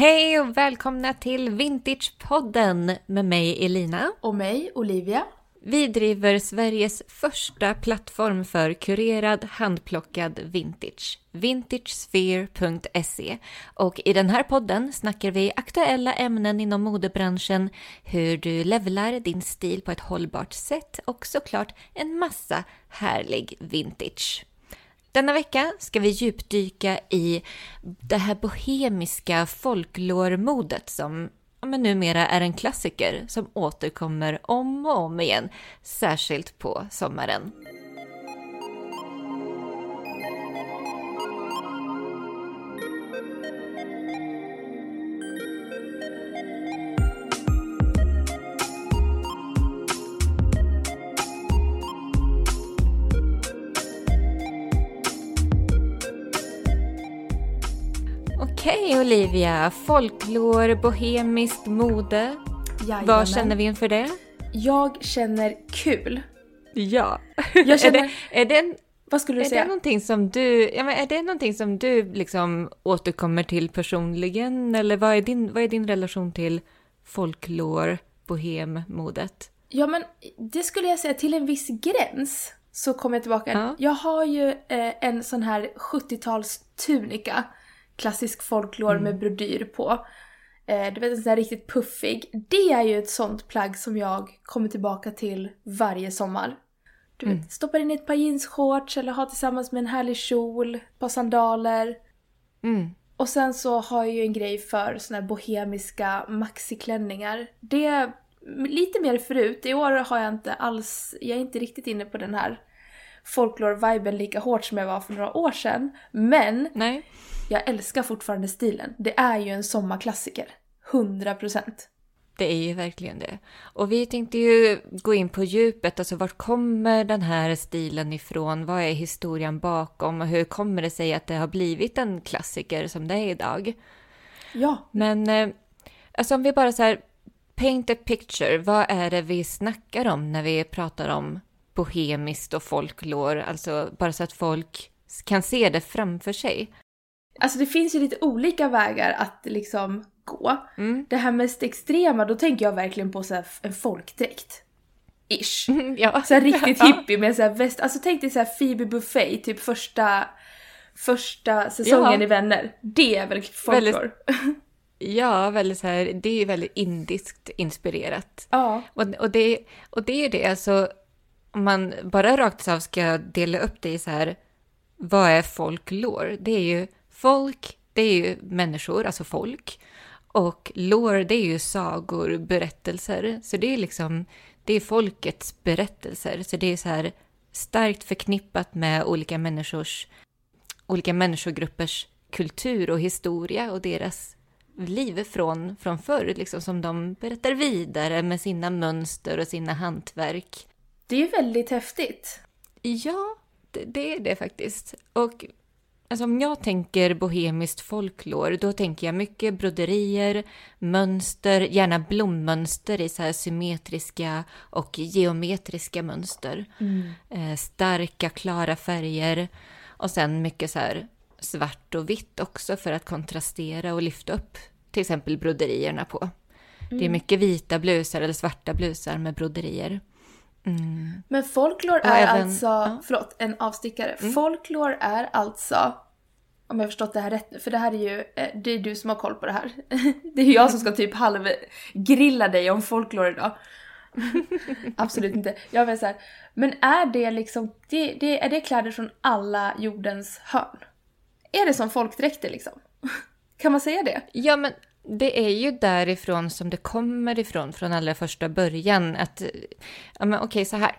Hej och välkomna till Vintagepodden med mig Elina. Och mig, Olivia. Vi driver Sveriges första plattform för kurerad handplockad vintage, vintagesphere.se. Och i den här podden snackar vi aktuella ämnen inom modebranschen, hur du levlar din stil på ett hållbart sätt och såklart en massa härlig vintage. Denna vecka ska vi djupdyka i det här bohemiska folklormodet som ja, men numera är en klassiker som återkommer om och om igen, särskilt på sommaren. Okej okay, Olivia, folklor, bohemiskt mode. Jajamän. Vad känner vi inför det? Jag känner kul. Ja. Jag känner... är, det, är det en, Vad skulle du är säga? Det någonting som du, ja, men är det någonting som du liksom återkommer till personligen? Eller vad är din, vad är din relation till folklor, bohemmodet? Ja men det skulle jag säga till en viss gräns så kommer jag tillbaka. Ja. Jag har ju eh, en sån här 70-tals tunika klassisk folklor mm. med brodyr på. Eh, du vet en sån här riktigt puffig. Det är ju ett sånt plagg som jag kommer tillbaka till varje sommar. Du vet, mm. stoppar in ett par jeansshorts eller har tillsammans med en härlig kjol, ett par sandaler. Mm. Och sen så har jag ju en grej för såna här bohemiska maxiklänningar. Det är lite mer förut. I år har jag inte alls, jag är inte riktigt inne på den här folklore-viben lika hårt som jag var för några år sedan. Men Nej. Jag älskar fortfarande stilen. Det är ju en sommarklassiker. 100%. Det är ju verkligen det. Och vi tänkte ju gå in på djupet, alltså vart kommer den här stilen ifrån? Vad är historien bakom och hur kommer det sig att det har blivit en klassiker som det är idag? Ja. Men eh, alltså om vi bara så här, paint a picture, vad är det vi snackar om när vi pratar om bohemiskt och folklor, alltså bara så att folk kan se det framför sig. Alltså det finns ju lite olika vägar att liksom gå. Mm. Det här mest extrema, då tänker jag verkligen på så en folkdräkt. Ish. Mm, ja. Så riktigt hippie med så väst. Alltså tänk dig så här Phoebe Buffet, typ första, första säsongen ja. i Vänner. Det är väl folklor? Ja, väldigt så här, det är ju väldigt indiskt inspirerat. Ja. Och, och, det, och det är ju det, alltså om man bara rakt av ska dela upp det i så här, vad är folklore? Det är ju folk, det är ju människor, alltså folk. Och lore, det är ju sagor, berättelser. Så det är liksom, det är folkets berättelser. Så det är så här starkt förknippat med olika människors, olika människogruppers kultur och historia och deras liv från, från förr, liksom som de berättar vidare med sina mönster och sina hantverk. Det är väldigt häftigt. Ja, det, det är det faktiskt. Och alltså, om jag tänker bohemiskt folklor, då tänker jag mycket broderier, mönster, gärna blommönster i så här symmetriska och geometriska mönster. Mm. Eh, starka, klara färger och sen mycket så här svart och vitt också för att kontrastera och lyfta upp till exempel broderierna på. Mm. Det är mm. mycket vita blusar eller svarta blusar med broderier. Mm. Men folklore är även, alltså, ja. förlåt, en avstickare. Mm. Folklore är alltså, om jag har förstått det här rätt för det här är ju, eh, det är du som har koll på det här. Det är jag som ska typ halvgrilla dig om folklore idag. Absolut inte. Jag vill säga, men är det liksom, det, det, är det kläder från alla jordens hörn? Är det som folkdräkter liksom? Kan man säga det? Ja, men det är ju därifrån som det kommer ifrån från allra första början. Att, ja men okej, så här.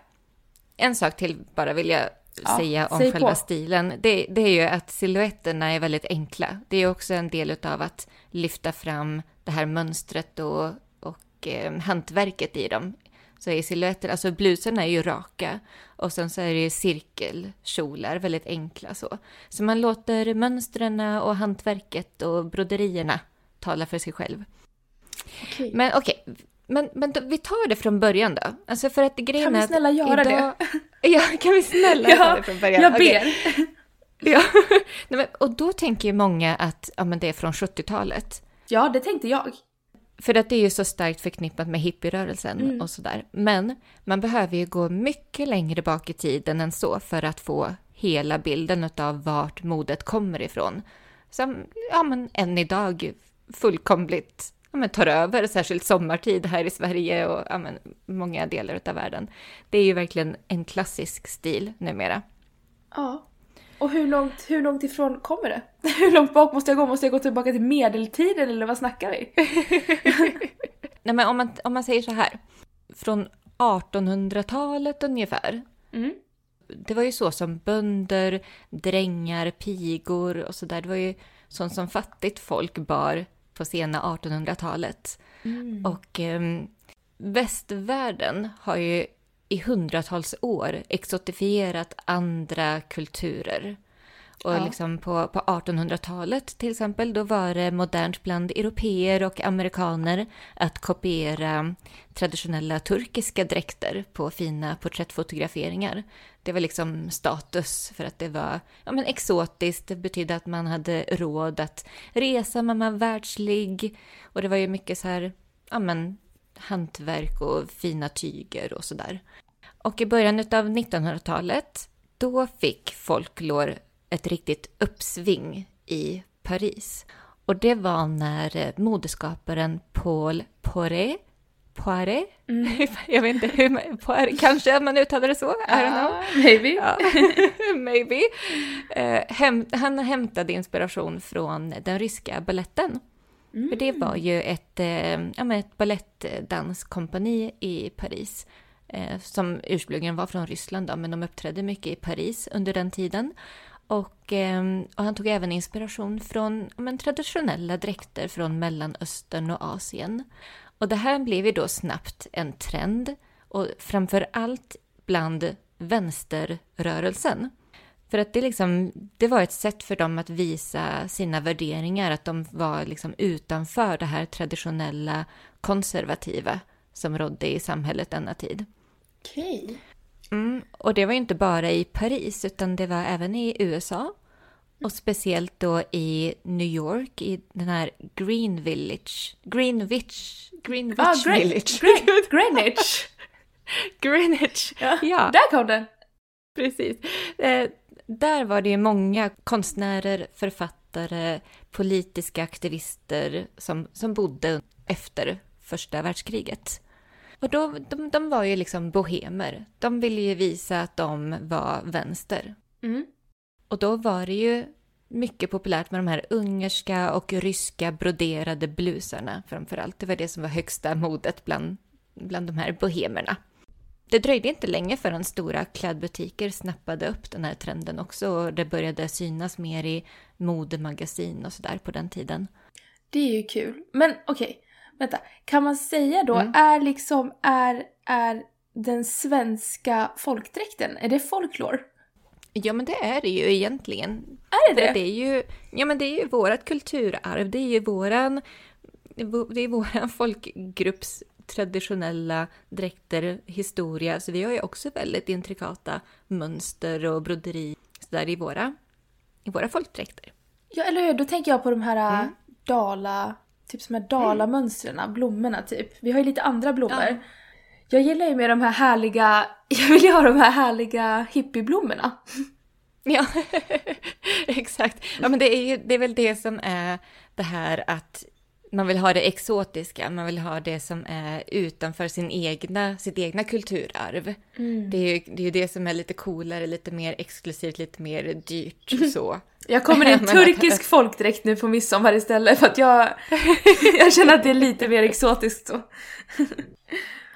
En sak till bara vill jag ja, säga om själva på. stilen. Det, det, är ju att silhuetterna är väldigt enkla. Det är också en del av att lyfta fram det här mönstret och, och eh, hantverket i dem. Så är silhuetter, alltså blusarna är ju raka och sen så är det ju cirkelkjolar, väldigt enkla så. Så man låter mönstren och hantverket och broderierna tala för sig själv. Okay. Men okej, okay. men, men då, vi tar det från början då. Alltså för att grejen Kan vi snälla göra idag... det? Ja, kan vi snälla ja, göra det från början? Jag ber. Okay. Ja. Nej, men, och då tänker ju många att ja, men det är från 70-talet. Ja, det tänkte jag. För att det är ju så starkt förknippat med hippierörelsen mm. och sådär. Men man behöver ju gå mycket längre bak i tiden än så för att få hela bilden av vart modet kommer ifrån. Som, ja men än idag fullkomligt ja, men, tar över, särskilt sommartid här i Sverige och ja, men, många delar av världen. Det är ju verkligen en klassisk stil numera. Ja. Och hur långt, hur långt ifrån kommer det? Hur långt bak måste jag gå? Måste jag gå tillbaka till medeltiden eller vad snackar vi? Nej men om man, om man säger så här. Från 1800-talet ungefär. Mm. Det var ju så som bönder, drängar, pigor och sådär. Det var ju sånt som fattigt folk bar på sena 1800-talet. Mm. Och eh, västvärlden har ju i hundratals år exotifierat andra kulturer. Och ja. liksom på, på 1800-talet till exempel, då var det modernt bland europeer och amerikaner att kopiera traditionella turkiska dräkter på fina porträttfotograferingar. Det var liksom status för att det var ja, men exotiskt, det betydde att man hade råd att resa, man var världslig. Och det var ju mycket så här, ja men hantverk och fina tyger och sådär. Och i början av 1900-talet, då fick folklore ett riktigt uppsving i Paris. Och det var när eh, modeskaparen Paul Poiret Poiret? Mm. Jag vet inte hur man, Poiret, kanske man uttalar det så? I don't know. Maybe. Ja, maybe. Uh, hem, han hämtade inspiration från den ryska balletten. Mm. För det var ju ett, uh, ja, ett balettdanskompani i Paris uh, som ursprungligen var från Ryssland då, men de uppträdde mycket i Paris under den tiden. Och, ehm, och, han tog även inspiration från men, traditionella dräkter från Mellanöstern och Asien. Och det här blev ju då snabbt en trend och framför allt bland vänsterrörelsen. För att det, liksom, det var ett sätt för dem att visa sina värderingar, att de var liksom utanför det här traditionella konservativa som rådde i samhället denna tid. Okej. Okay. Mm, och det var ju inte bara i Paris, utan det var även i USA. Och speciellt då i New York, i den här Green Village. Greenwich. Greenwich ah, Green, Village. Green, Greenwich. Greenwich. Ja, ja. Där kom den. Precis. Eh, där var det ju många konstnärer, författare, politiska aktivister som, som bodde efter första världskriget. Och då, de, de var ju liksom bohemer. De ville ju visa att de var vänster. Mm. Och då var det ju mycket populärt med de här ungerska och ryska broderade blusarna framför allt. Det var det som var högsta modet bland, bland de här bohemerna. Det dröjde inte länge förrän stora klädbutiker snappade upp den här trenden också och det började synas mer i modemagasin och sådär på den tiden. Det är ju kul. Men okej, okay. Vänta. Kan man säga då, mm. är liksom, är, är den svenska folkdräkten, är det folklore? Ja, men det är det ju egentligen. Är det det? Det är ju, ja, men det är ju vårt kulturarv. Det är ju våran, det är våran folkgrupps traditionella dräkter, historia. Så vi har ju också väldigt intrikata mönster och broderi där i våra, i våra folkdräkter. Ja, eller hur? Då tänker jag på de här mm. dala, typ som här dalamönstren, mm. blommorna typ. Vi har ju lite andra blommor. Ja. Jag gillar ju med de här härliga, jag vill ju ha de här härliga hippieblommorna. Ja, exakt. Ja, men det är, det är väl det som är det här att man vill ha det exotiska, man vill ha det som är utanför sin egna, sitt egna kulturarv. Mm. Det, är ju, det är ju det som är lite coolare, lite mer exklusivt, lite mer dyrt så. Jag kommer i en turkisk folkdräkt nu på midsommar istället för att jag, jag känner att det är lite mer exotiskt så.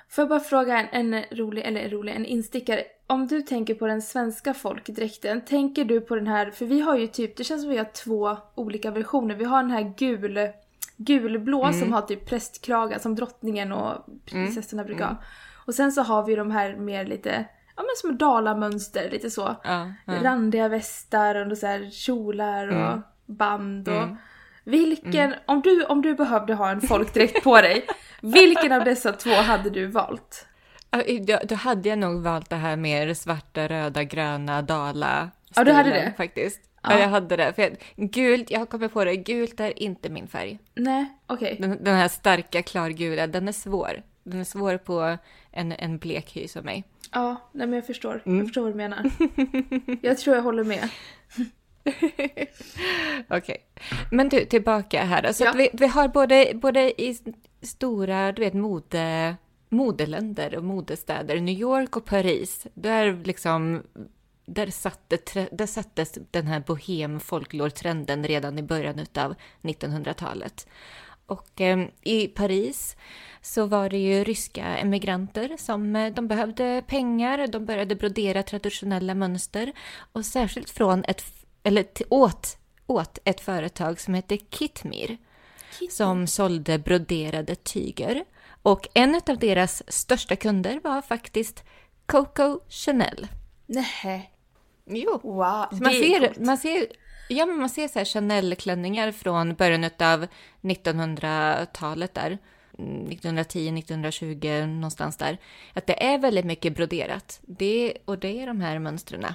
Får jag bara fråga en, en rolig, eller rolig, en instickare. Om du tänker på den svenska folkdräkten, tänker du på den här, för vi har ju typ, det känns som vi har två olika versioner. Vi har den här gul, gulblå mm. som har typ prästkragar som drottningen och prinsessorna mm. brukar ha. Mm. Och sen så har vi de här mer lite, ja men som dalamönster, lite så. Ja, ja. Randiga västar och så här kjolar och mm. band och mm. Vilken, mm. om, du, om du behövde ha en folkdräkt på dig, vilken av dessa två hade du valt? Då, då hade jag nog valt det här mer svarta, röda, gröna, dala Ja, du hade det? Faktiskt. Ja. Jag hade det. För jag, gult, jag har kommit på det, gult är inte min färg. Nej, okej. Okay. Den, den, här starka klargula, den är svår. Den är svår på en, en blek hy som mig. Ja, nej men jag förstår. Mm. Jag förstår vad du menar. jag tror jag håller med. Okej. Okay. Men du, tillbaka här då. Så ja. vi, vi har både, både i stora, du vet, mode, modeländer och modestäder, New York och Paris, där liksom där, satte, där sattes den här bohem folklore-trenden redan i början av 1900-talet. Och eh, i Paris så var det ju ryska emigranter som eh, de behövde pengar, de började brodera traditionella mönster och särskilt från ett, eller åt, åt ett företag som hette Kitmir som sålde broderade tyger. Och en av deras största kunder var faktiskt Coco Chanel. Nej. Jo. Wow, man ser, man ser, ja, men man ser så Chanel-klänningar från början av 1900-talet där. 1910, 1920, någonstans där. Att det är väldigt mycket broderat. Det, och det är de här mönstren.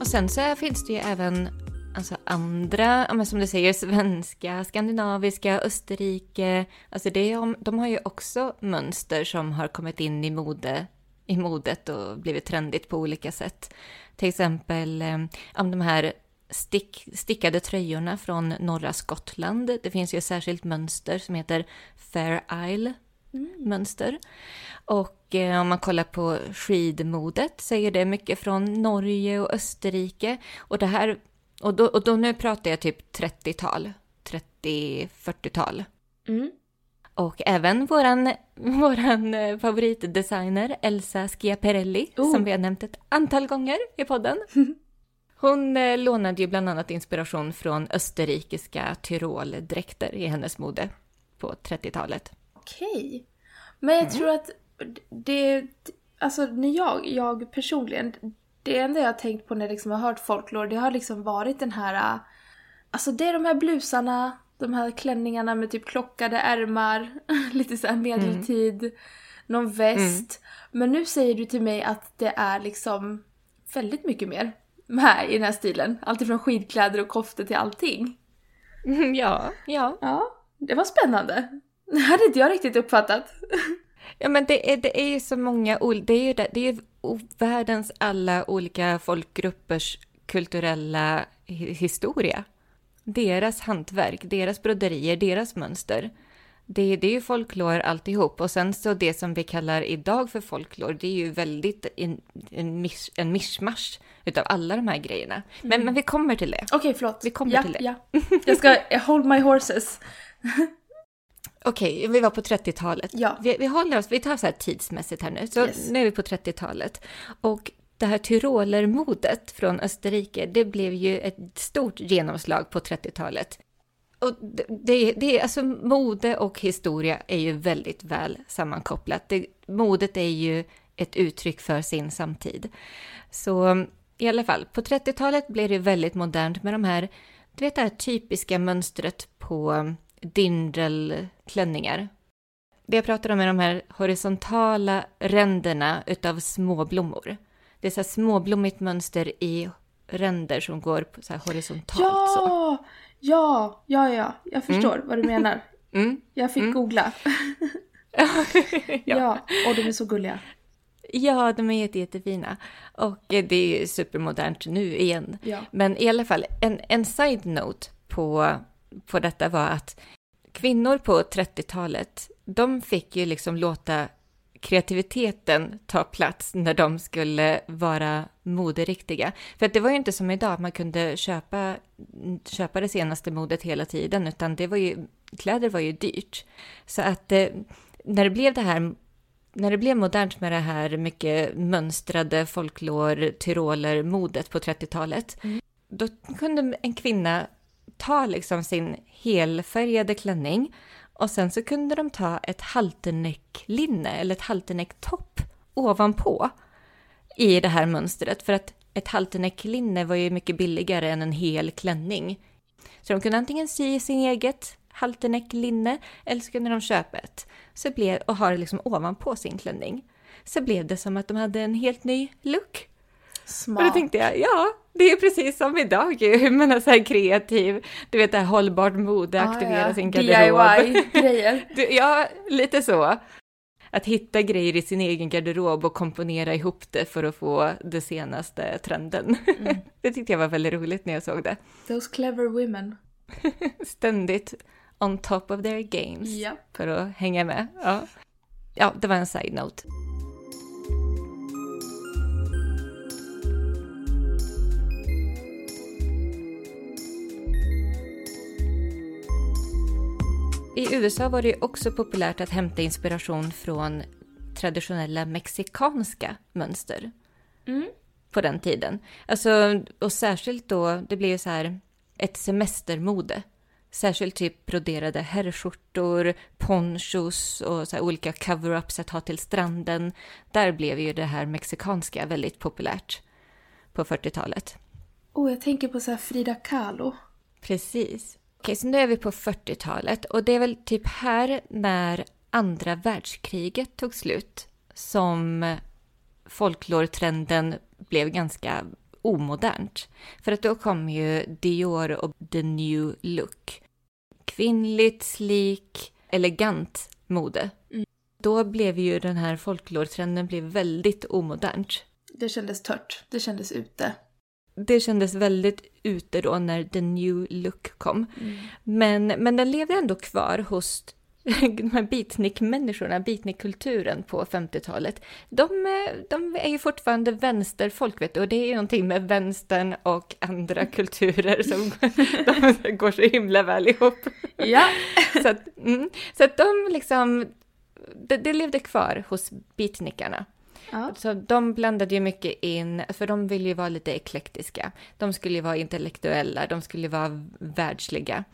Och sen så finns det ju även alltså andra, som du säger, svenska, skandinaviska, Österrike. Alltså det, de har ju också mönster som har kommit in i, mode, i modet och blivit trendigt på olika sätt. Till exempel eh, om de här stick, stickade tröjorna från norra Skottland. Det finns ju ett särskilt mönster som heter Fair Isle mm. mönster. Och eh, om man kollar på skidmodet så är det mycket från Norge och Österrike. Och det här, och då, och då nu pratar jag typ 30-tal, 30-40-tal. Mm. Och även våran, våran eh, favoritdesigner Elsa Schiaparelli, oh. som vi har nämnt ett antal gånger i podden. Hon eh, lånade ju bland annat inspiration från österrikiska tyroldräkter i hennes mode på 30-talet. Okej. Men jag mm. tror att det, alltså när jag, jag personligen, det enda jag har tänkt på när jag liksom har hört folklore, det har liksom varit den här, alltså det är de här blusarna, de här klänningarna med typ klockade ärmar, lite såhär medeltid, mm. någon väst. Mm. Men nu säger du till mig att det är liksom väldigt mycket mer med i den här stilen. Alltifrån skidkläder och koftor till allting. Ja, ja. Ja, det var spännande. Det hade inte jag riktigt uppfattat. Ja, men det är, det är ju så många det är ju det, det är världens alla olika folkgruppers kulturella historia. Deras hantverk, deras broderier, deras mönster. Det, det är ju folklor alltihop. Och sen så det som vi kallar idag för folklor, det är ju väldigt en, en, misch, en mischmasch utav alla de här grejerna. Men, mm. men vi kommer till det. Okej, okay, förlåt. Vi kommer ja, till det. Ja. Jag ska hold my horses. Okej, okay, vi var på 30-talet. Ja. Vi, vi håller oss, vi tar så här tidsmässigt här nu. Så yes. nu är vi på 30-talet. Och det här tyrolermodet från Österrike, det blev ju ett stort genomslag på 30-talet. Och det, det, alltså mode och historia är ju väldigt väl sammankopplat. Det, modet är ju ett uttryck för sin samtid. Så i alla fall, på 30-talet blev det väldigt modernt med de här, du vet det här typiska mönstret på dindelklänningar. Det jag pratar om är de här horisontala ränderna utav småblommor. Det är så här småblommigt mönster i ränder som går så horisontalt. Ja, så. ja, ja, ja, jag förstår mm. vad du menar. Mm. Jag fick mm. googla. ja. ja, och de är så gulliga. Ja, de är jätte, jättefina. Och det är ju supermodernt nu igen. Ja. Men i alla fall, en, en side-note på, på detta var att kvinnor på 30-talet, de fick ju liksom låta kreativiteten ta plats när de skulle vara moderiktiga. För att det var ju inte som idag, man kunde köpa, köpa det senaste modet hela tiden, utan det var ju, kläder var ju dyrt. Så att eh, när det blev det här när det blev modernt med det här mycket mönstrade folklor, tyroler, modet på 30-talet, mm. då kunde en kvinna ta liksom sin helfärgade klänning och sen så kunde de ta ett halternecklinne eller ett halternecktopp ovanpå i det här mönstret för att ett halternecklinne var ju mycket billigare än en hel klänning. Så de kunde antingen sy sin eget halterneck linne eller så kunde de köpa ett så blev, och ha det liksom ovanpå sin klänning. Så blev det som att de hade en helt ny look. Smart. Och då tänkte jag, ja, det är precis som idag ju, hur man är så här kreativ, du vet det här hållbart mode, ah, aktivera ja. sin garderob. DIY-grejer. ja, lite så. Att hitta grejer i sin egen garderob och komponera ihop det för att få det senaste trenden. Mm. det tyckte jag var väldigt roligt när jag såg det. Those clever women. Ständigt on top of their games ja. för att hänga med. Ja. ja, det var en side-note. I USA var det också populärt att hämta inspiration från traditionella mexikanska mönster. Mm. På den tiden. Alltså, och särskilt då, det blev ju så här ett semestermode. Särskilt typ broderade herrskjortor, ponchos och så olika cover-ups att ha till stranden. Där blev ju det här mexikanska väldigt populärt på 40-talet. Oh, jag tänker på så Frida Kahlo. Precis. Okej, så nu är vi på 40-talet och det är väl typ här när andra världskriget tog slut som folklortrenden blev ganska omodernt. För att då kom ju Dior och the new look. Kvinnligt, slik, elegant mode. Mm. Då blev ju den här folklortrenden blev väldigt omodernt. Det kändes tört. Det kändes ute det kändes väldigt ute då när the new look kom. Mm. Men, men den levde ändå kvar hos de här beatnik-människorna, beatnik-kulturen på 50-talet. De, de, är ju fortfarande vänsterfolk, vet du, och det är ju någonting med vänstern och andra kulturer som de går så himla väl ihop. Ja. så, att, mm, så att de liksom, det, det levde kvar hos beatnikarna. Ja. Så de blandade ju mycket in, för de ville ju vara lite eklektiska. De skulle ju vara intellektuella, de skulle vara världsliga.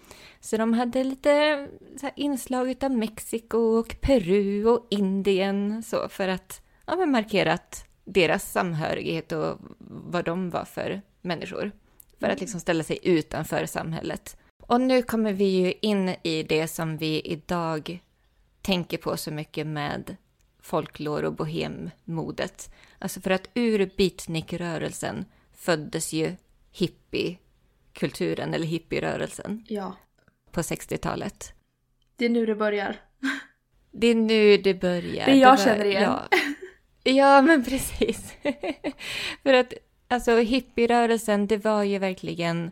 Så de hade lite inslag av Mexiko och Peru och Indien så för att ja, markera att deras samhörighet och vad de var för människor. För att liksom ställa sig utanför samhället. Och nu kommer vi ju in i det som vi idag tänker på så mycket med folklore och bohemmodet. Alltså för att ur beatnikrörelsen föddes ju hippiekulturen eller hippierörelsen. Ja. På 60-talet. Det är nu det börjar. Det är nu det börjar. Det jag det känner igen. Ja. ja, men precis. för att alltså hippierörelsen, det var ju verkligen,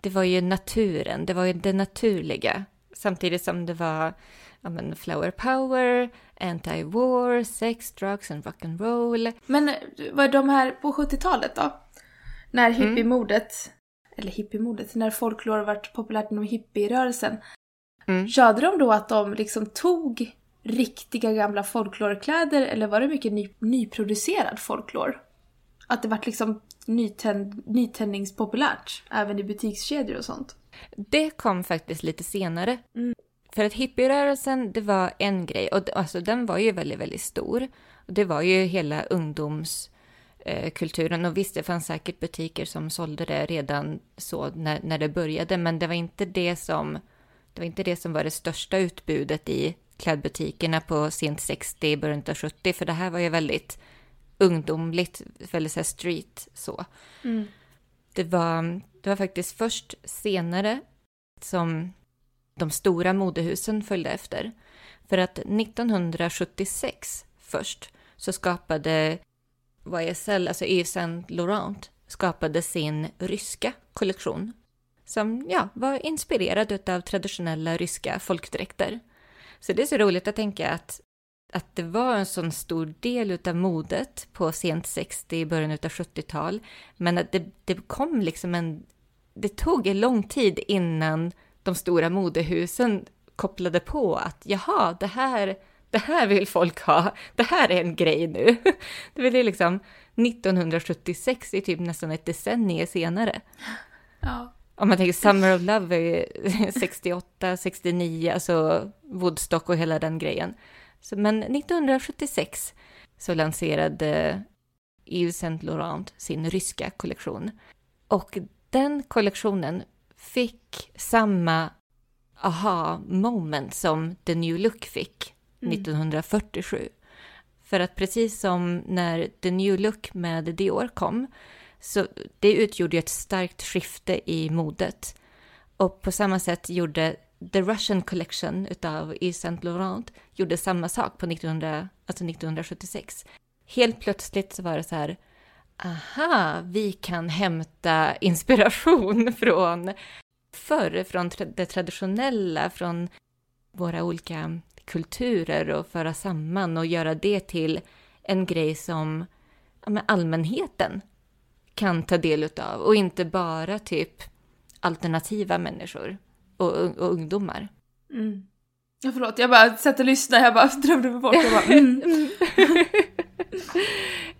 det var ju naturen, det var ju det naturliga. Samtidigt som det var ja, men flower power, anti-war, sex, drugs and rock'n'roll. Men var de här på 70-talet då? När mm. hippiemodet, mm. eller hippiemodet, när folklore vart populärt inom hippierörelsen. Mm. Körde de då att de liksom tog riktiga gamla folklorkläder eller var det mycket ny, nyproducerad folklore? Att det vart liksom nytänd, nytändningspopulärt även i butikskedjor och sånt? Det kom faktiskt lite senare. Mm. För att hippierörelsen, det var en grej och alltså, den var ju väldigt, väldigt stor. Det var ju hela ungdomskulturen och visst, det fanns säkert butiker som sålde det redan så när, när det började, men det var inte det som det var inte det som var det största utbudet i klädbutikerna på sent 60, början av 70, för det här var ju väldigt ungdomligt, väldigt så street så. Mm. Det, var, det var faktiskt först senare som de stora modehusen följde efter. För att 1976 först så skapade YSL, alltså Yves Saint Laurent, skapade sin ryska kollektion. Som ja, var inspirerad av traditionella ryska folkdräkter. Så det är så roligt att tänka att, att det var en sån stor del av modet på sent 60, början av 70-tal. Men att det, det kom liksom en... Det tog en lång tid innan de stora modehusen kopplade på att jaha, det här, det här vill folk ha, det här är en grej nu. Det var liksom 1976, är typ nästan ett decennium senare. Ja. Om man tänker Summer of Love är 68, 69, alltså Woodstock och hela den grejen. Så, men 1976 så lanserade Yves Saint Laurent sin ryska kollektion. Och den kollektionen fick samma aha moment som The New Look fick mm. 1947. För att precis som när The New Look med Dior kom, så det utgjorde ett starkt skifte i modet. Och på samma sätt gjorde The Russian Collection utav Yves Saint Laurent gjorde samma sak på 1900, alltså 1976. Helt plötsligt så var det så här, aha, vi kan hämta inspiration från förr, från det traditionella, från våra olika kulturer och föra samman och göra det till en grej som ja, allmänheten kan ta del utav och inte bara typ alternativa människor och, och ungdomar. Mm. Ja, förlåt, jag bara satt och lyssnade, jag bara drömde mig bort. Jag bara, mm.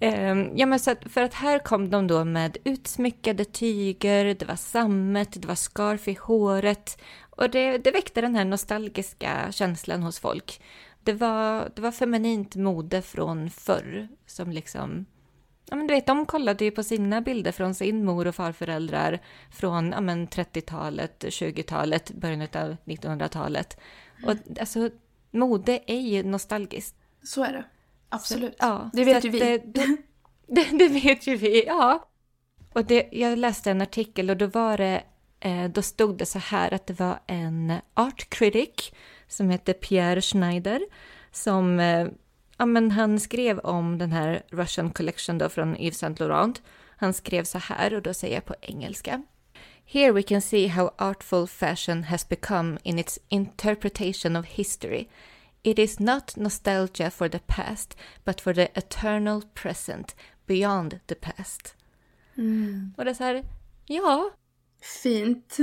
um, ja, men så att, för att här kom de då med utsmyckade tyger, det var sammet, det var scarf i håret och det, det väckte den här nostalgiska känslan hos folk. Det var, det var feminint mode från förr som liksom Ja, men du vet, de kollade ju på sina bilder från sin mor och farföräldrar från ja, 30-talet, 20-talet, början av 1900-talet. Och alltså, mode är ju nostalgiskt. Så är det. Absolut. Så, ja, det vet ju vi. Det, det, det, vet ju vi, ja. Och det, jag läste en artikel och då var det, eh, då stod det så här att det var en art critic som heter Pierre Schneider som eh, ja, men han skrev om den här Russian Collection då från Yves Saint Laurent. Han skrev så här, och då säger jag på engelska. Here we can see how artful fashion has become in its interpretation of history. It is not nostalgia for the past, but for the eternal present, beyond the past. Mm. Och det är så här, ja. Fint.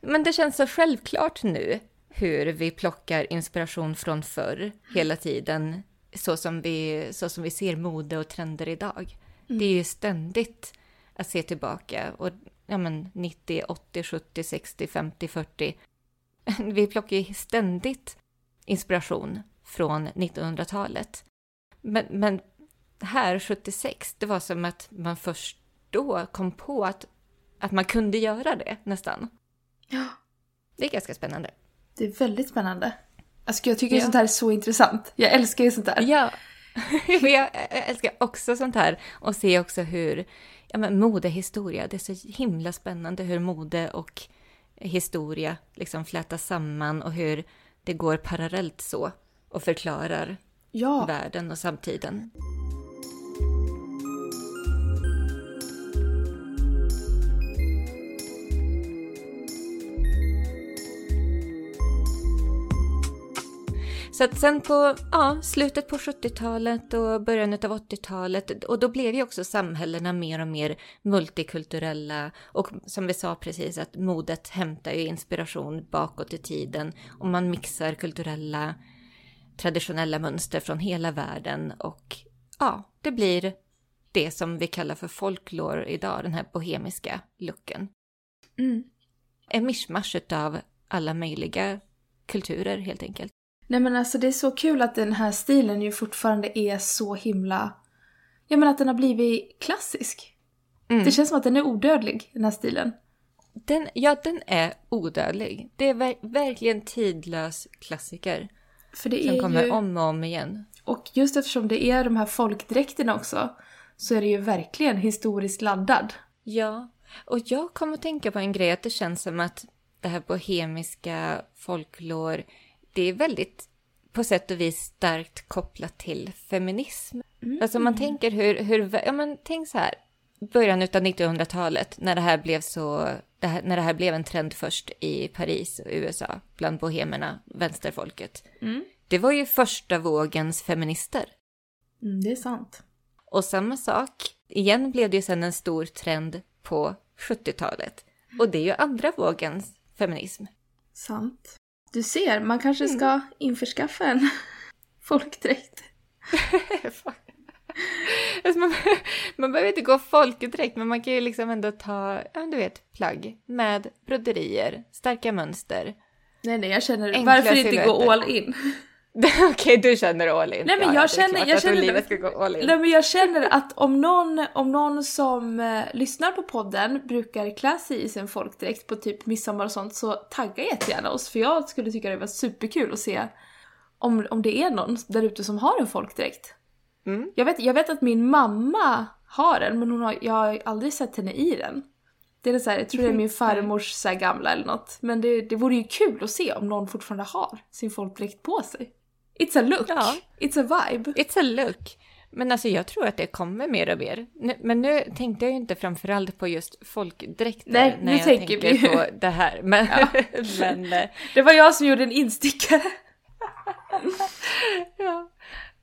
Men det känns så självklart nu hur vi plockar inspiration från förr hela tiden så som vi, så som vi ser mode och trender idag. Mm. Det är ju ständigt att se tillbaka och ja men 90, 80, 70, 60, 50, 40. Vi plockar ju ständigt inspiration från 1900-talet. Men, men här 76, det var som att man först då kom på att, att man kunde göra det nästan. Ja. Det är ganska spännande. Det är väldigt spännande. Alltså jag tycker ja. sånt här är så intressant. Jag älskar ju sånt här. Ja, jag älskar också sånt här. Och se också hur, ja men modehistoria, det är så himla spännande hur mode och historia liksom flätas samman och hur det går parallellt så och förklarar ja. världen och samtiden. Så att sen på ja, slutet på 70-talet och början av 80-talet, och då blev ju också samhällena mer och mer multikulturella och som vi sa precis att modet hämtar ju inspiration bakåt i tiden och man mixar kulturella traditionella mönster från hela världen och ja, det blir det som vi kallar för folklore idag, den här bohemiska looken. Mm. En mischmasch av alla möjliga kulturer helt enkelt. Nej men alltså det är så kul att den här stilen ju fortfarande är så himla... Jag menar att den har blivit klassisk. Mm. Det känns som att den är odödlig, den här stilen. Den, ja, den är odödlig. Det är ver verkligen tidlös klassiker. För det som är kommer ju... om och om igen. Och just eftersom det är de här folkdräkterna också, så är det ju verkligen historiskt laddad. Ja, och jag kommer att tänka på en grej, att det känns som att det här bohemiska folklore det är väldigt på sätt och vis starkt kopplat till feminism. Mm. Alltså man tänker hur, hur ja men tänk så här, början av 1900-talet när det här blev så, det här, när det här blev en trend först i Paris och USA bland bohemerna, vänsterfolket. Mm. Det var ju första vågens feminister. Mm, det är sant. Och samma sak, igen blev det ju sen en stor trend på 70-talet. Och det är ju andra vågens feminism. Sant. Du ser, man kanske mm. ska mm. införskaffa en folkdräkt. alltså man, man behöver inte gå folkdräkt, men man kan ju liksom ändå ta, ja du vet, plagg med broderier, starka mönster. Nej, nej, jag känner, varför inte gå all in? Okej, okay, du känner all in. Nej men jag ja, känner, jag känner, ska gå all in. Nej men jag känner att om någon, om någon som eh, lyssnar på podden brukar klä sig i sin folkdräkt på typ midsommar och sånt så tagga jättegärna oss för jag skulle tycka det var superkul att se om, om det är någon där ute som har en folkdräkt. Mm. Jag, vet, jag vet att min mamma har en men hon har, jag har aldrig sett henne i den. Det är så här, jag tror det är min farmors så gamla eller något. Men det, det vore ju kul att se om någon fortfarande har sin folkdräkt på sig. It's a look. Ja. It's a vibe. It's a look. Men alltså jag tror att det kommer mer och mer. Men nu tänkte jag ju inte framförallt på just folkdräkter Nej, när nu jag tänker vi på det här. Men, ja. men, eh, det var jag som gjorde en instickare. ja.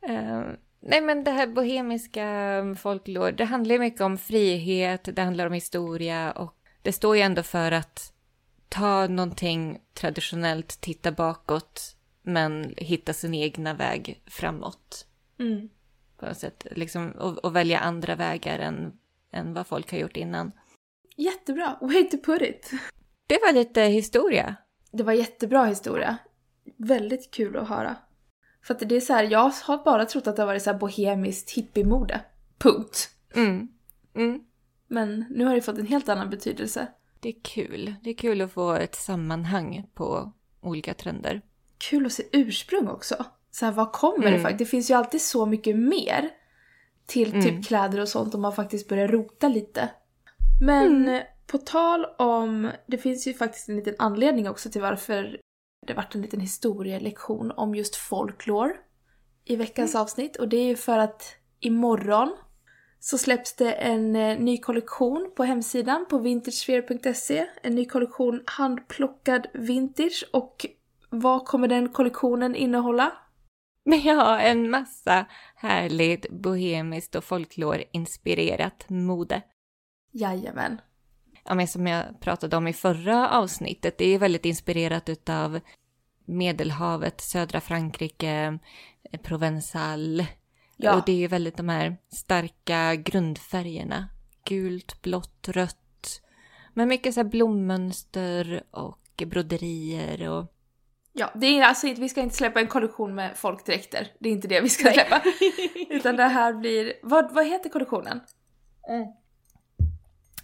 Uh, nej men det här bohemiska folklore, det handlar ju mycket om frihet, det handlar om historia och det står ju ändå för att ta någonting traditionellt, titta bakåt, men hitta sin egna väg framåt. Mm. På något sätt, liksom, och, och, välja andra vägar än, än vad folk har gjort innan. Jättebra, way to put it. Det var lite historia. Det var jättebra historia. Väldigt kul att höra. För att det är så här, jag har bara trott att det har varit så här bohemiskt hippiemode. Punkt. Mm. Mm. Men nu har det fått en helt annan betydelse. Det är kul. Det är kul att få ett sammanhang på olika trender. Kul att se ursprung också. Så här, vad kommer mm. det faktiskt? Det finns ju alltid så mycket mer till typ mm. kläder och sånt om man faktiskt börjar rota lite. Men mm. på tal om, det finns ju faktiskt en liten anledning också till varför det varit en liten historielektion om just folklore i veckans mm. avsnitt och det är ju för att imorgon så släpps det en eh, ny kollektion på hemsidan på vintagesphere.se. En ny kollektion handplockad vintage och vad kommer den kollektionen innehålla? Men ja, en massa härligt bohemiskt och folklore-inspirerat mode. Jajamän. Ja, men som jag pratade om i förra avsnittet, det är väldigt inspirerat utav Medelhavet, södra Frankrike, Provençal. Ja. Och det är ju väldigt de här starka grundfärgerna. Gult, blått, rött. Men mycket så här blommönster och broderier och Ja, det är alltså inte, vi ska inte släppa en kollektion med folkdräkter. Det är inte det vi ska släppa. Utan det här blir, vad, vad heter kollektionen? Mm.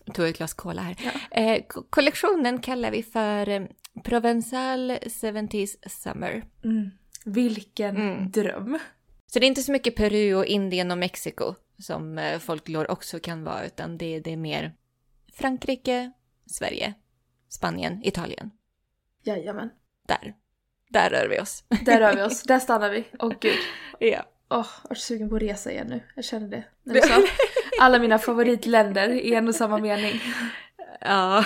Jag tog ett glas cola här. Ja. Eh, kollektionen kallar vi för eh, Provençal 70s Summer. Mm. Vilken mm. dröm. Så det är inte så mycket Peru och Indien och Mexiko som eh, folklore också kan vara, utan det, det är mer Frankrike, Sverige, Spanien, Italien. Jajamän. Där. Där rör vi oss. Där rör vi oss. Där stannar vi. Åh oh, gud. Ja. Åh, oh, jag är sugen på att resa igen nu. Jag känner det. När du sa alla mina favoritländer i en och samma mening. Ja.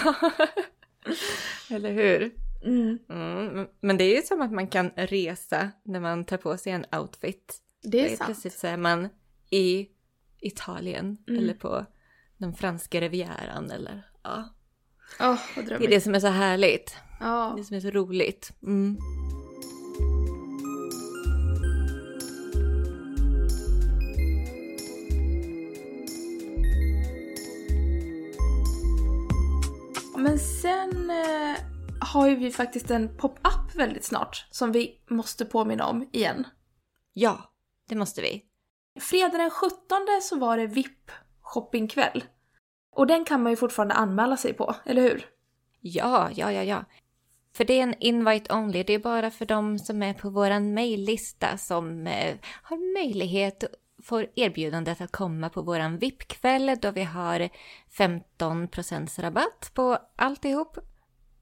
Eller hur? Mm. Mm. Men det är ju som att man kan resa när man tar på sig en outfit. Det är, är sant. Plötsligt så är man i Italien mm. eller på den franska rivieran eller ja. Oh, det är det som är så härligt. Oh. Det som är så roligt. Mm. Men sen eh, har ju vi faktiskt en pop-up väldigt snart som vi måste påminna om igen. Ja, det måste vi. Fredag den 17 så var det VIP shoppingkväll. Och den kan man ju fortfarande anmäla sig på, eller hur? Ja, ja, ja, ja. För det är en invite only. Det är bara för de som är på vår mejllista som eh, har möjlighet får erbjudandet att komma på våran VIP-kväll då vi har 15% rabatt på alltihop.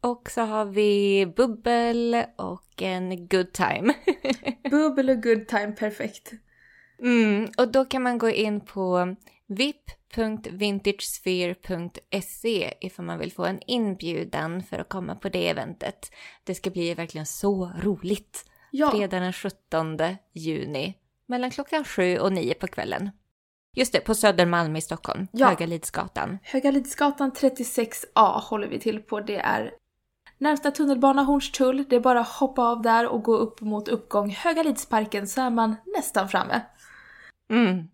Och så har vi bubbel och en good time. bubbel och good time, perfekt. Mm, och då kan man gå in på vip.vintagesphere.se ifall man vill få en inbjudan för att komma på det eventet. Det ska bli verkligen så roligt. Ja. Fredag den 17 juni mellan klockan sju och nio på kvällen. Just det, på Södermalm i Stockholm, ja. Högalidsgatan. Högalidsgatan 36A håller vi till på. Det är närmsta tunnelbana Hornstull. Det är bara att hoppa av där och gå upp mot uppgång Högalidsparken så är man nästan framme. Mm.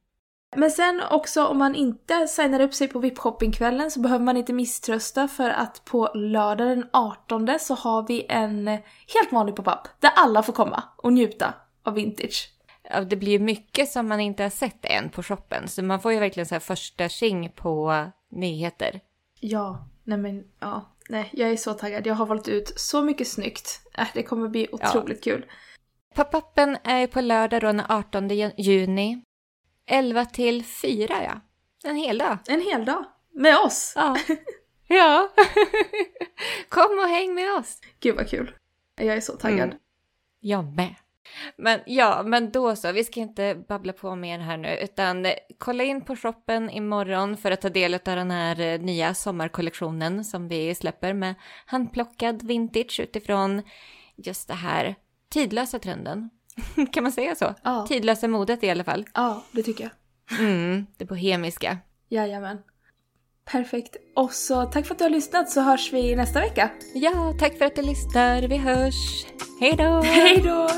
Men sen också om man inte signar upp sig på VIP-shoppingkvällen så behöver man inte misströsta för att på lördag den 18 så har vi en helt vanlig pop-up där alla får komma och njuta av vintage. Det blir mycket som man inte har sett än på shoppen, så man får ju verkligen så här första tjing på nyheter. Ja, nej men ja, nej, jag är så taggad. Jag har valt ut så mycket snyggt. Äh, det kommer bli otroligt ja. kul. Pop-upen är på lördag då den 18 juni. 11 till 4 ja. En hel dag. En hel dag. Med oss. Ja. ja. Kom och häng med oss. Gud vad kul. Jag är så taggad. Mm. Jag med. Men ja, men då så. Vi ska inte babbla på mer här nu, utan kolla in på shoppen imorgon för att ta del av den här eh, nya sommarkollektionen som vi släpper med handplockad vintage utifrån just det här tidlösa trenden. kan man säga så? Ja. Tidlösa modet i alla fall. Ja, det tycker jag. Mm, det bohemiska. Jajamän. Perfekt. Och så tack för att du har lyssnat så hörs vi nästa vecka. Ja, tack för att du lyssnar. Vi hörs. Hej då! Hej då!